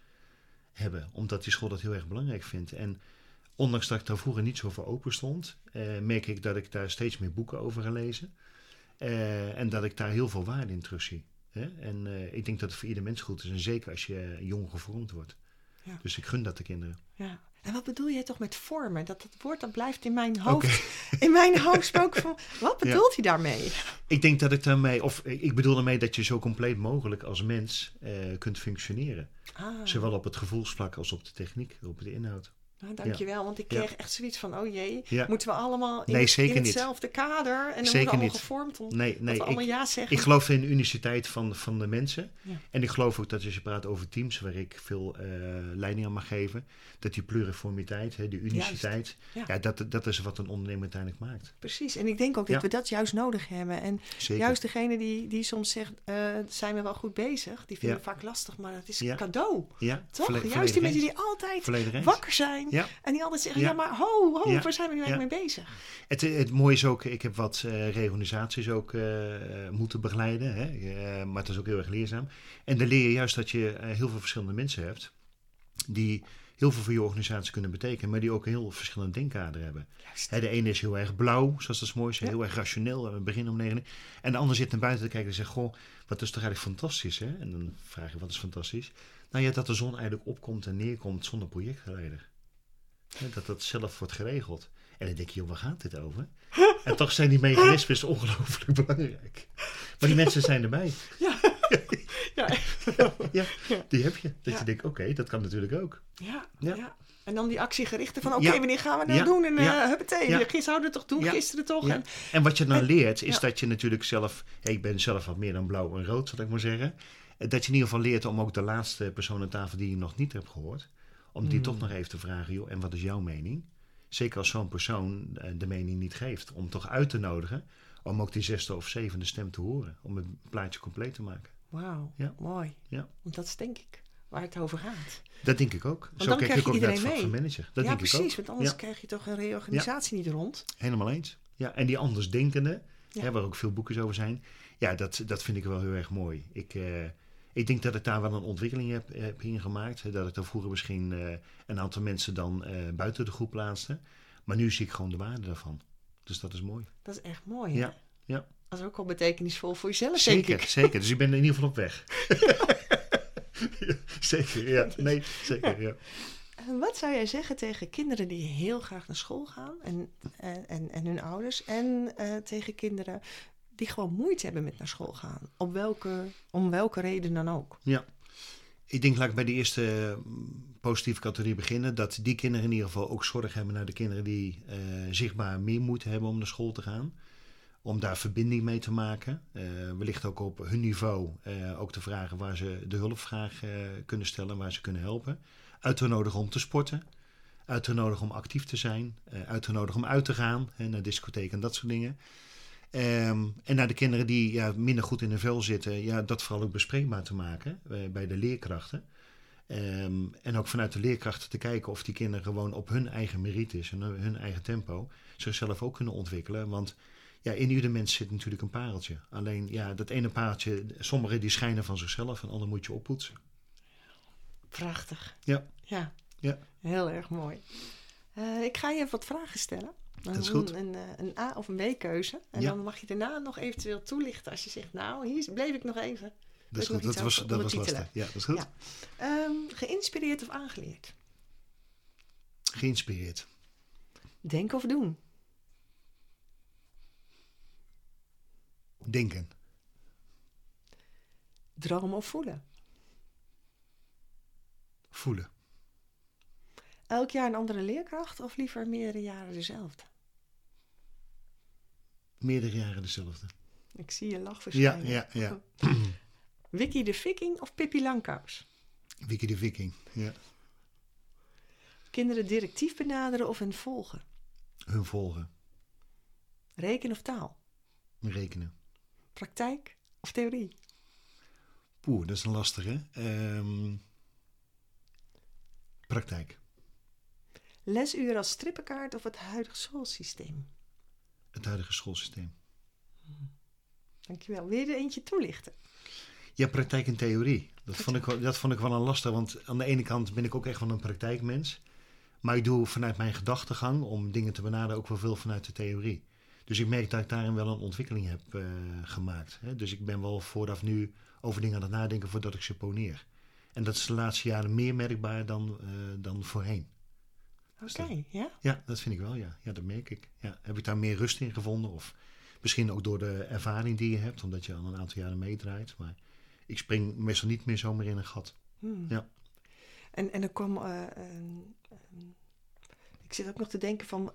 hebben. Omdat die school dat heel erg belangrijk vindt. En ondanks dat ik daar vroeger niet zo voor open stond, eh, merk ik dat ik daar steeds meer boeken over ga lezen. Eh, en dat ik daar heel veel waarde in terug zie. Hè? En eh, ik denk dat het voor ieder mens goed is. En zeker als je jong gevormd wordt. Ja. Dus ik gun dat de kinderen. Ja. En wat bedoel jij toch met vormen? Dat, dat woord dat blijft in mijn hoofd, in mijn hoofd spoken van, wat bedoelt hij daarmee? Ik denk dat ik daarmee, of ik bedoel daarmee dat je zo compleet mogelijk als mens eh, kunt functioneren. Ah, Zowel op het gevoelsvlak als op de techniek, op de inhoud. Nou, dankjewel, want ik kreeg echt zoiets van, oh jee, moeten we allemaal in, Nee, het- zeker in niet. hetzelfde kader en dan Zeker allemaal niet. gevormd om Nee, dat nee allemaal ik, ja zeggen. ik geloof in de uniciteit van, van de mensen. En ik geloof ook dat als je praat over teams waar ik veel eh, leiding aan mag geven, dat die pluriformiteit, hè, die uniciteit, Ja. dat, dat is wat een ondernemer uiteindelijk maakt. Precies, en ik denk ook dat we dat juist nodig hebben. En Zeker. juist degene die, die soms zegt, eh, zijn we wel goed bezig, die vinden het vaak lastig, maar dat is een cadeau. ja, Toch? volle- juist die mensen die altijd Volledig wakker zijn Ja. en die altijd zeggen, Ja. ja, maar ho, ho, Ja. waar zijn we nu eigenlijk mee bezig? Het, het mooie is ook, ik heb wat eh, reorganisaties ook eh, moeten begeleiden, hè? maar het is ook heel erg leerzaam. En dan leer je juist dat je eh, heel veel verschillende mensen hebt, die heel veel voor je organisatie kunnen betekenen, maar die ook een heel verschillende denkkader hebben. De ene is heel erg blauw, zoals dat is mooi is, Ja. heel erg rationeel, we beginnen om negen uur. En de ander zit naar buiten te kijken en zegt, goh, wat is toch eigenlijk fantastisch, hè? En dan vraag je, wat is fantastisch? Nou ja, dat de zon eigenlijk opkomt en neerkomt zonder projectgeleider. Dat dat zelf wordt geregeld. En dan denk je, joh, waar gaat dit over? En toch zijn die mechanismes ongelooflijk belangrijk. Maar die mensen zijn erbij. Ja. ja. Ja, die heb je. Dat Ja. je denkt, oké, dat kan natuurlijk ook. Ja, ja. Ja. En dan die actiegerichte van, oké, wanneer gaan we dat Ja. doen? En uh, huppatee, gisteren zouden we het toch doen, gisteren toch? En, En wat je dan En- leert, is dat je natuurlijk zelf... hey, ik ben zelf wat meer dan blauw en rood, zal ik maar zeggen. Eh, Dat je in ieder geval leert om ook de laatste persoon aan tafel die je nog niet hebt gehoord... om die Hmm. toch nog even te vragen, joh, en wat is jouw mening? Zeker als zo'n persoon eh, de mening niet geeft. Om toch uit te nodigen, om ook die zesde of zevende stem te horen. Om het plaatje compleet te maken. wauw, Ja. mooi. Ja. Want dat is denk ik waar het over gaat. Dat denk ik ook. Zo kijk krijg ik je ook naar het van manager. Dat ja, denk ik precies, ook. want anders Ja. krijg je toch een reorganisatie niet rond. Helemaal eens. Ja, en die andersdenkende, hè, waar ook veel boekjes over zijn. Ja, dat, dat vind ik wel heel erg mooi. Ik, eh, ik denk dat ik daar wel een ontwikkeling heb, heb ingemaakt. Dat ik daar vroeger misschien eh, een aantal mensen dan eh, buiten de groep plaatste. Maar nu zie ik gewoon de waarde daarvan. Dus dat is mooi. Dat is echt mooi. hè? Ja, ja. Dat is ook wel betekenisvol voor jezelf, denk Zeker, ik. zeker. Dus ik ben in ieder geval op weg. Ja, zeker, ja. Nee, zeker, ja. Wat zou jij zeggen tegen kinderen die heel graag naar school gaan en, en, en, en hun ouders? En eh, tegen kinderen die gewoon moeite hebben met naar school gaan? Op welke, om welke reden dan ook? Ja. Ik denk, laat ik bij de eerste mm, positieve categorie beginnen. Dat die kinderen in ieder geval ook zorg hebben naar de kinderen die eh, zichtbaar meer moeite hebben om naar school te gaan. Om daar verbinding mee te maken. Eh, wellicht ook op hun niveau eh, ook te vragen waar ze de hulpvraag kunnen stellen, waar ze kunnen helpen. Uit te nodigen om te sporten. Uit te nodigen om actief te zijn. uit te nodigen om uit te gaan. Hè, naar discotheken en dat soort dingen. Ehm, en naar de kinderen die ja, minder goed in hun vel zitten, ja, dat vooral ook bespreekbaar te maken eh, bij de leerkrachten. Ehm, en ook vanuit de leerkrachten te kijken of die kinderen gewoon op hun eigen merites en hun eigen tempo zichzelf ook kunnen ontwikkelen. Want ja, in ieder mens zit natuurlijk een pareltje. Alleen ja, dat ene pareltje, sommigen die schijnen van zichzelf en anderen moet je oppoetsen. Prachtig. Ja. Ja, Ja. heel erg mooi. Eh, ik ga je even wat vragen stellen. Dat is goed. Een, een, eh, een A of een B keuze. En Ja. dan mag je daarna nog eventueel toelichten als je zegt, nou, hier bleef ik nog even. Dat is goed. Dat was, dat was lastig. Ja, dat is goed. Ja. Ehm, geïnspireerd of aangeleerd? Geïnspireerd. Denken of doen? Denken. Dromen of voelen? Voelen. Elk jaar een andere leerkracht of liever meerdere jaren dezelfde? Meerdere jaren dezelfde. Ik zie je lach Ja, verschijnen. ja, ja. Wiki de Viking of Pippi Langkous? Wiki de Viking. Ja. Kinderen directief benaderen of hen volgen? Hun volgen. Reken of taal? Rekenen. Praktijk of theorie? Poeh, dat is een lastige. Ehm praktijk. Lesuren als strippenkaart of het huidige schoolsysteem? Het huidige schoolsysteem. dankjewel. Wil je er eentje toelichten? Ja, praktijk en theorie. Dat vond, ik, wel- dat vond ik wel een lastig, want aan de ene kant ben ik ook echt wel een praktijkmens. Maar ik doe vanuit mijn gedachtegang om dingen te benaderen ook wel veel vanuit de theorie. Dus ik merk dat ik daarin wel een ontwikkeling heb eh, gemaakt. Hè. Dus ik ben wel vooraf nu over dingen aan het nadenken voordat ik ze poneer. En dat is de laatste jaren meer merkbaar dan, eh, dan voorheen. Oké, ja? Ja, dat vind ik wel, ja. Ja, dat merk ik. Ja. Heb ik daar meer rust in gevonden? Of misschien ook door de ervaring die je hebt, omdat je al een aantal jaren meedraait. Maar ik spring meestal niet meer zomaar in een gat. Hmm. Ja. En, en er kwam. eh, een- een- ik zit ook nog te denken van.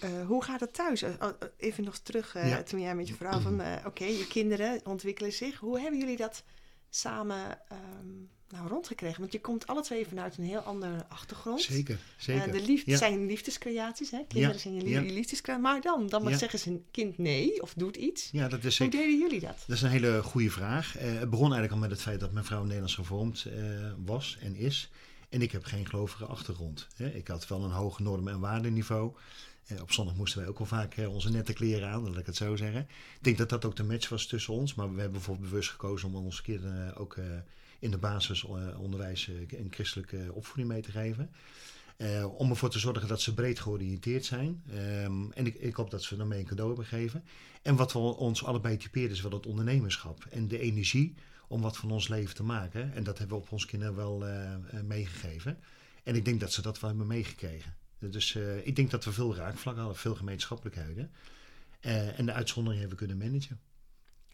eh, hoe gaat het thuis? Eh, oh, eh, even nog terug Ja. toen jij met je vrouw van. Oké, je kinderen ontwikkelen zich. Hoe hebben jullie dat samen ehm, nou, rondgekregen? Want je komt alle twee vanuit een heel andere achtergrond. Zeker, zeker. Eh, de liefde Ja. zijn liefdescreaties, hè? Kinderen Ja, zijn je, ja. liefdescreaties. Maar dan, dan Ja. zeggen ze een kind nee of doet iets. Ja, dat is Hoe zeker. deden jullie dat? Dat is een hele goede vraag. Eh, het begon eigenlijk al met het feit dat mijn vrouw Nederlands gevormd eh, was en is. En ik heb geen gelovige achtergrond. Hè. Ik had wel een hoog norm- en waardeniveau. Eh, op zondag moesten wij ook wel vaak eh, onze nette kleren aan, laat ik het zo zeggen. Ik denk dat dat ook de match was tussen ons. Maar we hebben bijvoorbeeld bewust gekozen om onze kinderen ook eh, in de basisonderwijs eh, een christelijke opvoeding mee te geven. Eh, om ervoor te zorgen dat ze breed georiënteerd zijn. Ehm, en ik, ik hoop dat ze daarmee een cadeau hebben gegeven. En wat we ons allebei typeert is wel het ondernemerschap. En de energie om wat van ons leven te maken. En dat hebben we op ons kinderen wel eh, eh, meegegeven. En ik denk dat ze dat wel hebben meegekregen. Dus eh, ik denk dat we veel raakvlakken hadden, veel gemeenschappelijkheden. Eh, en de uitzondering hebben kunnen managen.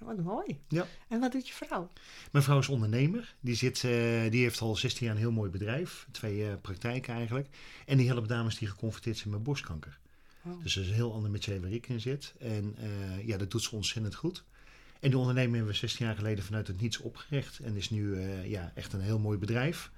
Wat mooi. Ja. En wat doet je vrouw? Mijn vrouw is ondernemer. Die, zit, eh, die heeft al 16 jaar een heel mooi bedrijf. Twee eh, praktijken eigenlijk. En die helpt dames die geconfronteerd zijn met borstkanker. Oh. Dus dat is een heel ander métier waar ik in zit. En eh, ja, dat doet ze ontzettend goed. En die onderneming hebben we 16 jaar geleden vanuit het niets opgericht. En is nu ja, echt een heel mooi bedrijf.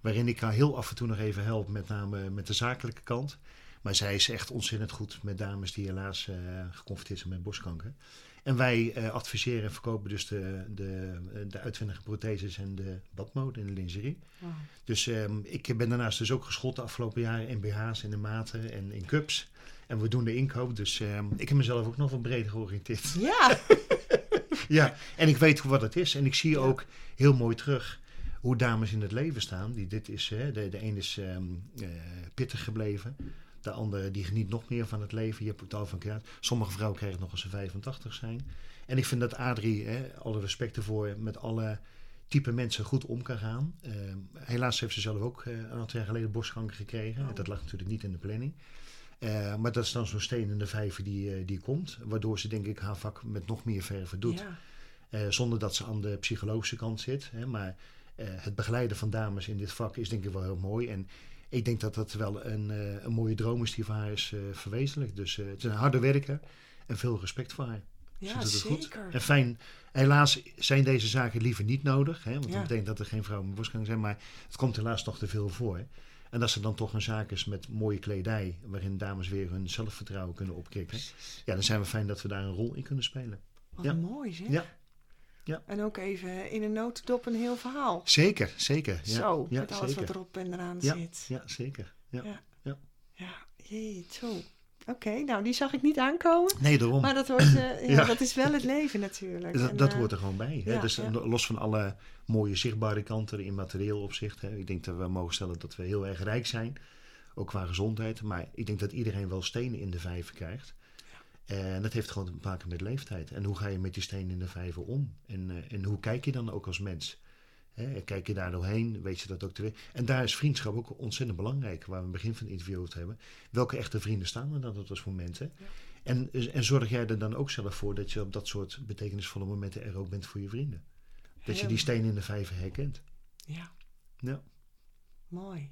Waarin ik haar heel af en toe nog even help, met name met de zakelijke kant. Maar zij is echt ontzettend goed met dames die helaas geconfronteerd zijn met borstkanker. En wij eh, adviseren en verkopen dus de, de, de uitwendige protheses en de badmode en de lingerie. Wow. Dus ehm, ik ben daarnaast dus ook geschot de afgelopen jaren in BH's en in maten en in cups. En we doen de inkoop, dus ehm, ik heb mezelf ook nog wat breder georiënteerd. Ja, ja, en ik weet wat het is. En ik zie ook heel mooi terug hoe dames in het leven staan. Die dit is, hè, de, de een is eh, pittig gebleven. De andere die geniet nog meer van het leven. Je hebt het al van elkaar. Sommige vrouwen krijgen het nog als ze 85 zijn. En ik vind dat Adrie, hè, alle respect ervoor, met alle type mensen goed om kan gaan. Ehm, helaas heeft ze zelf ook eh, een aantal jaar geleden borstkanker gekregen. Oh. Dat lag natuurlijk niet in de planning. Eh, maar dat is dan zo'n steen in de vijver die, eh, die komt. Waardoor ze denk ik haar vak met nog meer verven doet. Ja. Eh, zonder dat ze aan de psychologische kant zit. Hè, maar eh, het begeleiden van dames in dit vak is denk ik wel heel mooi. En ik denk dat dat wel een, eh, een mooie droom is die voor haar is eh, verwezenlijkt. Dus eh, het is een harde werker en veel respect voor haar. Ze Ja, goed. zeker. En fijn, helaas zijn deze zaken liever niet nodig. Hè, want Ja. dat betekent dat er geen vrouwen met borstkanker zijn. Maar het komt helaas nog te veel voor. En als er dan toch een zaak is met mooie kledij, waarin dames weer hun zelfvertrouwen kunnen opkrikken. Ja, dan zijn we fijn dat we daar een rol in kunnen spelen. Wat Ja. mooi zeg. Ja. Ja. En ook even in een notendop een heel verhaal. Zeker, zeker. Ja, Zo, ja, met alles zeker. wat erop en eraan Ja. zit. Ja, zeker. Ja. Ja. Ja, jee, zo. Oké, nou die zag ik niet aankomen. Nee, daarom. Maar dat, wordt, eh, ja, dat is wel het leven natuurlijk. dat En, dat eh, hoort er gewoon bij. Hè? dus ja. los van alle mooie zichtbare kanten in materieel opzicht. Hè? Ik denk dat we mogen stellen dat we heel erg rijk zijn. Ook qua gezondheid. Maar ik denk dat iedereen wel stenen in de vijver krijgt. En dat heeft gewoon te maken met leeftijd. En hoe ga je met die stenen in de vijver om? En, eh, en hoe kijk je dan ook als mens? Hè, kijk je daar doorheen, weet je dat ook te. En daar is vriendschap ook ontzettend belangrijk, waar we in het begin van het interview over hebben. Welke echte vrienden staan er dan op dat moment? Ja. En, en zorg jij er dan ook zelf voor dat je op dat soort betekenisvolle momenten er ook bent voor je vrienden? Dat je die steen in de vijver herkent. Ja, Ja, mooi.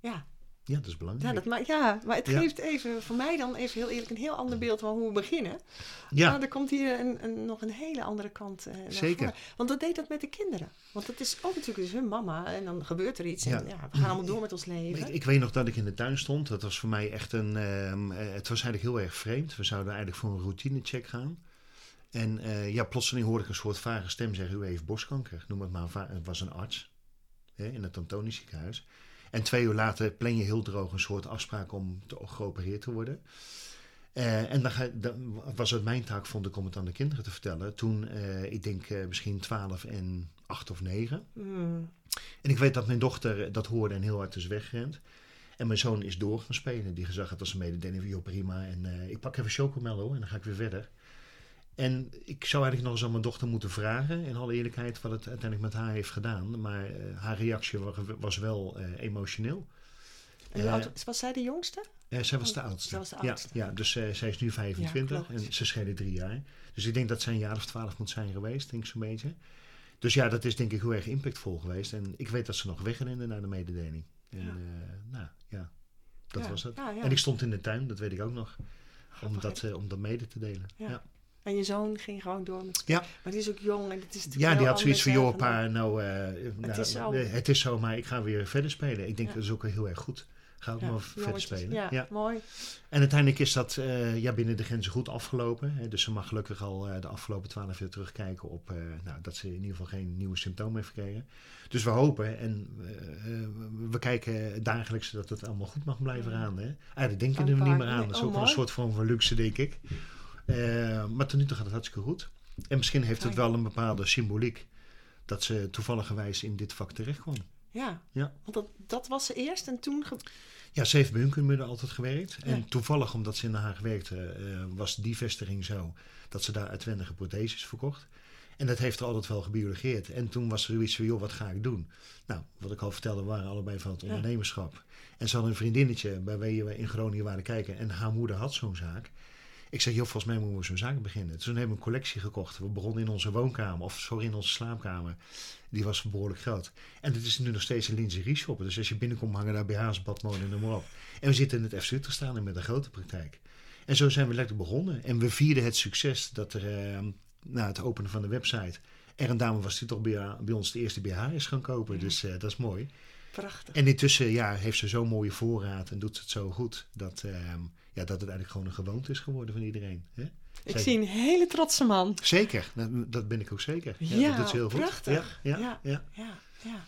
Ja, ja dat is belangrijk. ja, dat, ma- ja maar het Ja. geeft even, voor mij dan even heel eerlijk, een heel ander beeld van hoe we beginnen. Ja, Maar er komt hier een, een, nog een hele andere kant eh, naar Zeker. voren. Want dat deed dat met de kinderen. Want dat is ook natuurlijk dus hun mama. En dan gebeurt er iets. En Ja. we gaan allemaal door met ons leven. Ik, ik weet nog dat ik in de tuin stond. Dat was voor mij echt een. ehm, eh, het was eigenlijk heel erg vreemd. We zouden eigenlijk voor een routinecheck gaan. En eh, ja, plotseling hoorde ik een soort vage stem zeggen: U heeft borstkanker. Noem het maar. Het was een arts hè, in het Antonisch ziekenhuis. En twee uur later plan je heel droog een soort afspraak om te, geopereerd te worden. Eh, en dan, ga, dan, was het mijn taak, vond ik, om het aan de kinderen te vertellen. Toen, eh, ik denk eh, misschien 12 en 8 of 9. Hmm. En ik weet dat mijn dochter dat hoorde en heel hard is weggerend. En mijn zoon is door gaan spelen. Die gezag had als een mededeling van, joh, prima. En ik pak even chocomello en dan ga ik weer verder. En ik zou eigenlijk nog eens aan mijn dochter moeten vragen, in alle eerlijkheid, wat het uiteindelijk met haar heeft gedaan. Maar haar reactie was wel emotioneel. En was zij de jongste? Zij was de oudste. Zij was de oudste. Ja, ja dus zij is nu 25 en ze schelen drie jaar. Dus ik denk dat zij een jaar of twaalf moet zijn geweest, denk ik zo'n beetje. Dus ja, dat is denk ik heel erg impactvol geweest. En ik weet dat ze nog wegrenden naar de mededeling. En ja. Nou ja, dat was het. En ik stond in de tuin, dat weet ik ook nog. Om dat, om dat mede te delen. Ja. En je zoon ging gewoon door met Ja. Maar die is ook jong en het is Ja, die had zoiets van, joh pa, nou, het, nou, is zo. het is zo, maar ik ga weer verder spelen. Ik denk dat is ook heel erg goed ga ook ja, verder spelen. Ja, ja, mooi. En uiteindelijk is dat uh, ja, binnen de grenzen goed afgelopen. Hè. Dus ze mag gelukkig al uh, de afgelopen twaalf jaar terugkijken op uh, nou, dat ze in ieder geval geen nieuwe symptomen heeft gekregen. Dus we hopen en we kijken dagelijks dat het allemaal goed mag blijven gaan. Hè. Eigenlijk denken we er niet meer aan. Dat is ook oh, wel een soort vorm van luxe, denk ik. Maar tot nu toe gaat het hartstikke goed. En misschien heeft het wel een bepaalde symboliek dat ze toevalligerwijs in dit vak terecht kwam. Ja, ja. want dat, dat was ze eerst en toen... Ja, ze heeft bij Hunkenmudde altijd gewerkt. En toevallig, omdat ze in Den Haag werkte, uh, was die vestiging zo dat ze daar uitwendige protheses verkocht. En dat heeft er altijd wel gebiologeerd. En toen was er zoiets van, joh, wat ga ik doen? Nou, wat ik al vertelde, we waren allebei van het ondernemerschap. En ze had een vriendinnetje bij wie we in Groningen waren kijken. En haar moeder had zo'n zaak. Ik zeg, joh, volgens mij moeten we zo'n zaak beginnen. Toen hebben we een collectie gekocht. We begonnen in onze woonkamer, of sorry, in onze slaapkamer. Die was behoorlijk groot. En het is nu nog steeds een lingerie shop. Dus als je binnenkomt, hangen daar BH's, badmolen en noem maar op. En we zitten in het FC te staan en met een grote praktijk. En zo zijn we lekker begonnen. En we vierden het succes dat er, uh, na het openen van de website... er een dame was die toch bij, bij ons de eerste BH is gaan kopen. Dus uh, dat is mooi. Prachtig. En intussen ja, heeft ze zo'n mooie voorraad en doet ze het zo goed... dat, uh, ja, dat het eigenlijk gewoon een gewoonte is geworden van iedereen. Hè? Ik zie een hele trotse man. Zeker, dat, ben ik ook zeker. Ja, ja dat is heel prachtig. Ja, ja, ja. ja, ja.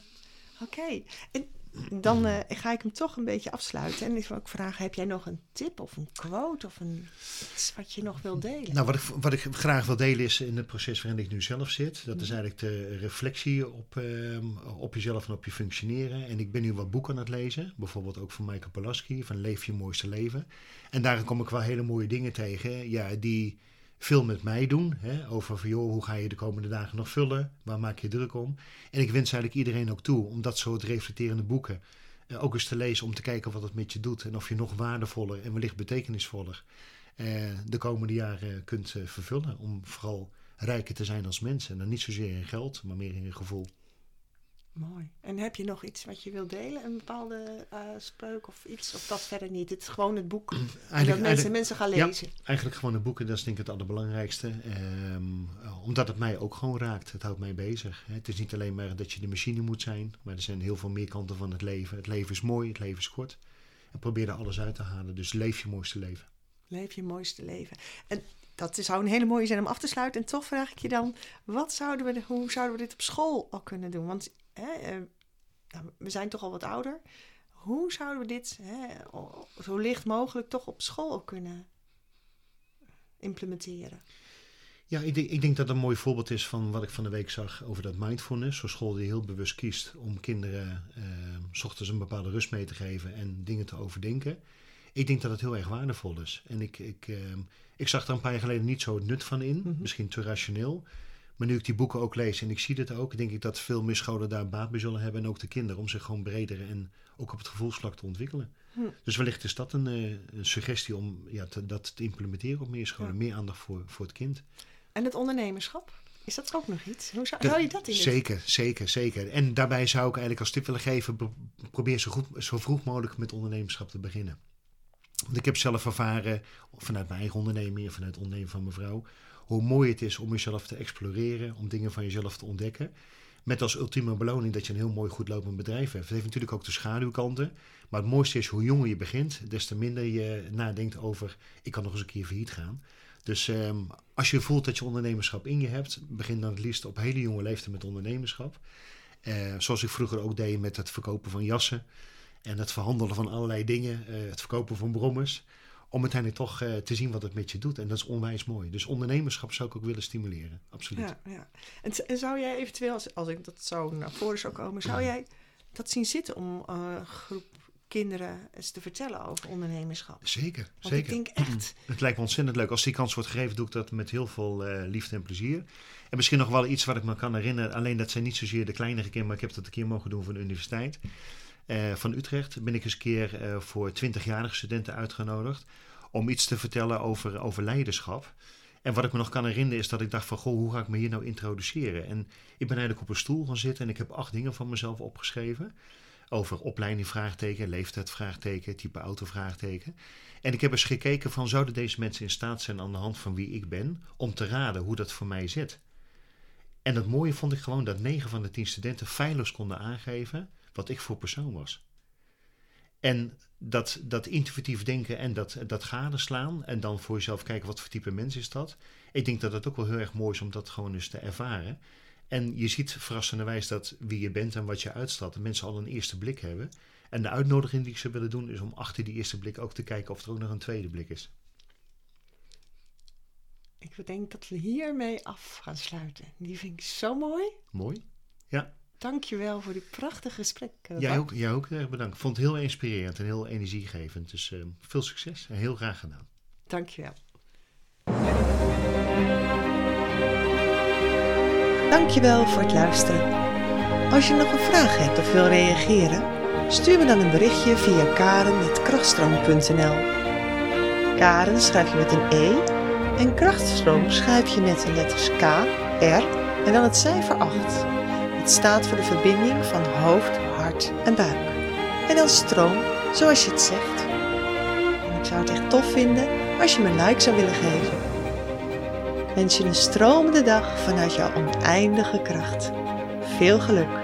Oké, en dan uh, ga ik hem toch een beetje afsluiten. En ik wil ook vragen, heb jij nog een tip of een quote of een, iets wat je nog wil delen? Nou, wat ik, wat ik graag wil delen is in het proces waarin ik nu zelf zit. Dat is mhm. eigenlijk de reflectie op, uh, op jezelf en op je functioneren. En ik ben nu wat boeken aan het lezen. Bijvoorbeeld ook van Michael Polaski, van Leef je mooiste leven. En daarin kom ik wel hele mooie dingen tegen. Ja, die veel met mij doen. Hè, over van, joh, hoe ga je de komende dagen nog vullen? Waar maak je druk om? En ik wens eigenlijk iedereen ook toe om dat soort reflecterende boeken eh, ook eens te lezen. Om te kijken wat het met je doet. En of je nog waardevoller en wellicht betekenisvoller eh, de komende jaren kunt uh, vervullen. Om vooral rijker te zijn als mensen. En dan niet zozeer in geld, maar meer in je gevoel. Mooi. En heb je nog iets wat je wilt delen? Een bepaalde uh, spreuk of iets? Of dat verder niet? Het is gewoon het boek. Dat mensen, mensen gaan lezen. Ja, eigenlijk gewoon het boek. dat is denk ik het allerbelangrijkste. Um, omdat het mij ook gewoon raakt. Het houdt mij bezig. Het is niet alleen maar dat je de machine moet zijn. Maar er zijn heel veel meer kanten van het leven. Het leven is mooi, het leven is kort. En probeer er alles uit te halen. Dus leef je mooiste leven. Leef je mooiste leven. En dat zou een hele mooie zijn om af te sluiten. En toch vraag ik je dan, wat zouden we, hoe zouden we dit op school al kunnen doen? Want hè, eh, nou, we zijn toch al wat ouder. Hoe zouden we dit hè, zo licht mogelijk toch op school ook kunnen implementeren? Ja, ik denk, ik denk dat dat een mooi voorbeeld is van wat ik van de week zag over dat mindfulness. Zo'n school die heel bewust kiest om kinderen eh, s ochtends een bepaalde rust mee te geven en dingen te overdenken. Ik denk dat het heel erg waardevol is. En ik, ik, uh, ik zag er een paar jaar geleden niet zo het nut van in, mhm. misschien te rationeel. Maar nu ik die boeken ook lees en ik zie dit ook, denk ik dat veel meer scholen daar baat bij zullen hebben. En ook de kinderen, om zich gewoon breder en ook op het gevoelsvlak te ontwikkelen. Hm. Dus wellicht is dat een, eh, een suggestie om ja, te, dat te implementeren op meer scholen. Meer aandacht voor, voor het kind. En het ondernemerschap? Is dat ook nog iets? Hoe zou, je dat in? Zeker, zeker, zeker. En daarbij zou ik eigenlijk als tip willen geven: probeer zo, goed, zo vroeg mogelijk met ondernemerschap te beginnen. Want ik heb zelf ervaren, vanuit mijn eigen onderneming en vanuit het ondernemen van mijn vrouw, hoe mooi het is om jezelf te exploreren, om dingen van jezelf te ontdekken. Met als ultieme beloning dat je een heel mooi goed lopend bedrijf hebt. Het heeft natuurlijk ook de schaduwkanten. Maar het mooiste is hoe jonger je begint, des te minder je nadenkt over ik kan nog eens een keer failliet gaan. Dus ehm, als je voelt dat je ondernemerschap in je hebt, begin dan het liefst op hele jonge leeftijd met ondernemerschap. Uh, zoals ik vroeger ook deed met het verkopen van jassen en het verhandelen van allerlei dingen, uh, het verkopen van brommers om uiteindelijk toch eh, te zien wat het met je doet. En dat is onwijs mooi. Dus ondernemerschap zou ik ook willen stimuleren, absoluut. Ja, ja. En, en zou jij eventueel, als, als ik dat zo naar voren zou komen, zou jij dat zien zitten om eh, een groep kinderen eens te vertellen over ondernemerschap? Zeker, Want zeker. ik denk echt, Het lijkt me ontzettend leuk. Als die kans wordt gegeven, doe ik dat met heel veel eh, liefde en plezier. En misschien nog wel iets wat ik me kan herinneren. Alleen dat zijn niet zozeer de kleinere kinderen, maar ik heb dat een keer mogen doen voor de universiteit. Eh, van Utrecht ben ik eens een keer eh, voor 20-jarige studenten uitgenodigd om iets te vertellen over, over leiderschap. En wat ik me nog kan herinneren is dat ik dacht van, goh, hoe ga ik me hier nou introduceren? En ik ben eigenlijk op een stoel gaan zitten en ik heb acht dingen van mezelf opgeschreven. Over opleiding vraagteken, leeftijd vraagteken, type auto vraagteken. En ik heb eens gekeken van, zouden deze mensen in staat zijn aan de hand van wie ik ben, om te raden hoe dat voor mij zit? En het mooie vond ik gewoon dat 9 van de 10 studenten feilloos konden aangeven wat ik voor persoon was. En dat, dat intuïtief denken en dat, dat gadeslaan en dan voor jezelf kijken wat voor type mens is dat. Ik denk dat het ook wel heel erg mooi is om dat gewoon eens te ervaren. En je ziet verrassenderwijs dat wie je bent en wat je uitstraalt, dat mensen al een eerste blik hebben. En de uitnodiging die ik ze willen doen is om achter die eerste blik ook te kijken of er ook nog een tweede blik is. Ik denk dat we hiermee af gaan sluiten. Die vind ik zo mooi. Mooi? Ja, Dank je wel voor dit prachtige gesprek. eh, jij ook, jij ook erg bedankt. Ik vond het heel inspirerend en heel energiegevend. Dus eh, veel succes en heel graag gedaan. Dank je wel. Dankjewel voor het luisteren. Als je nog een vraag hebt of wil reageren, stuur me dan een berichtje via karen.krachtstroom.nl Karen schrijf je met een E en krachtstroom schrijf je met de letters K, R en dan het cijfer 8. Het staat voor de verbinding van hoofd, hart en buik. En dan stroom, zoals je het zegt. Ik zou het echt tof vinden als je me een like zou willen geven. Wens je een stromende dag vanuit jouw oneindige kracht. Veel geluk!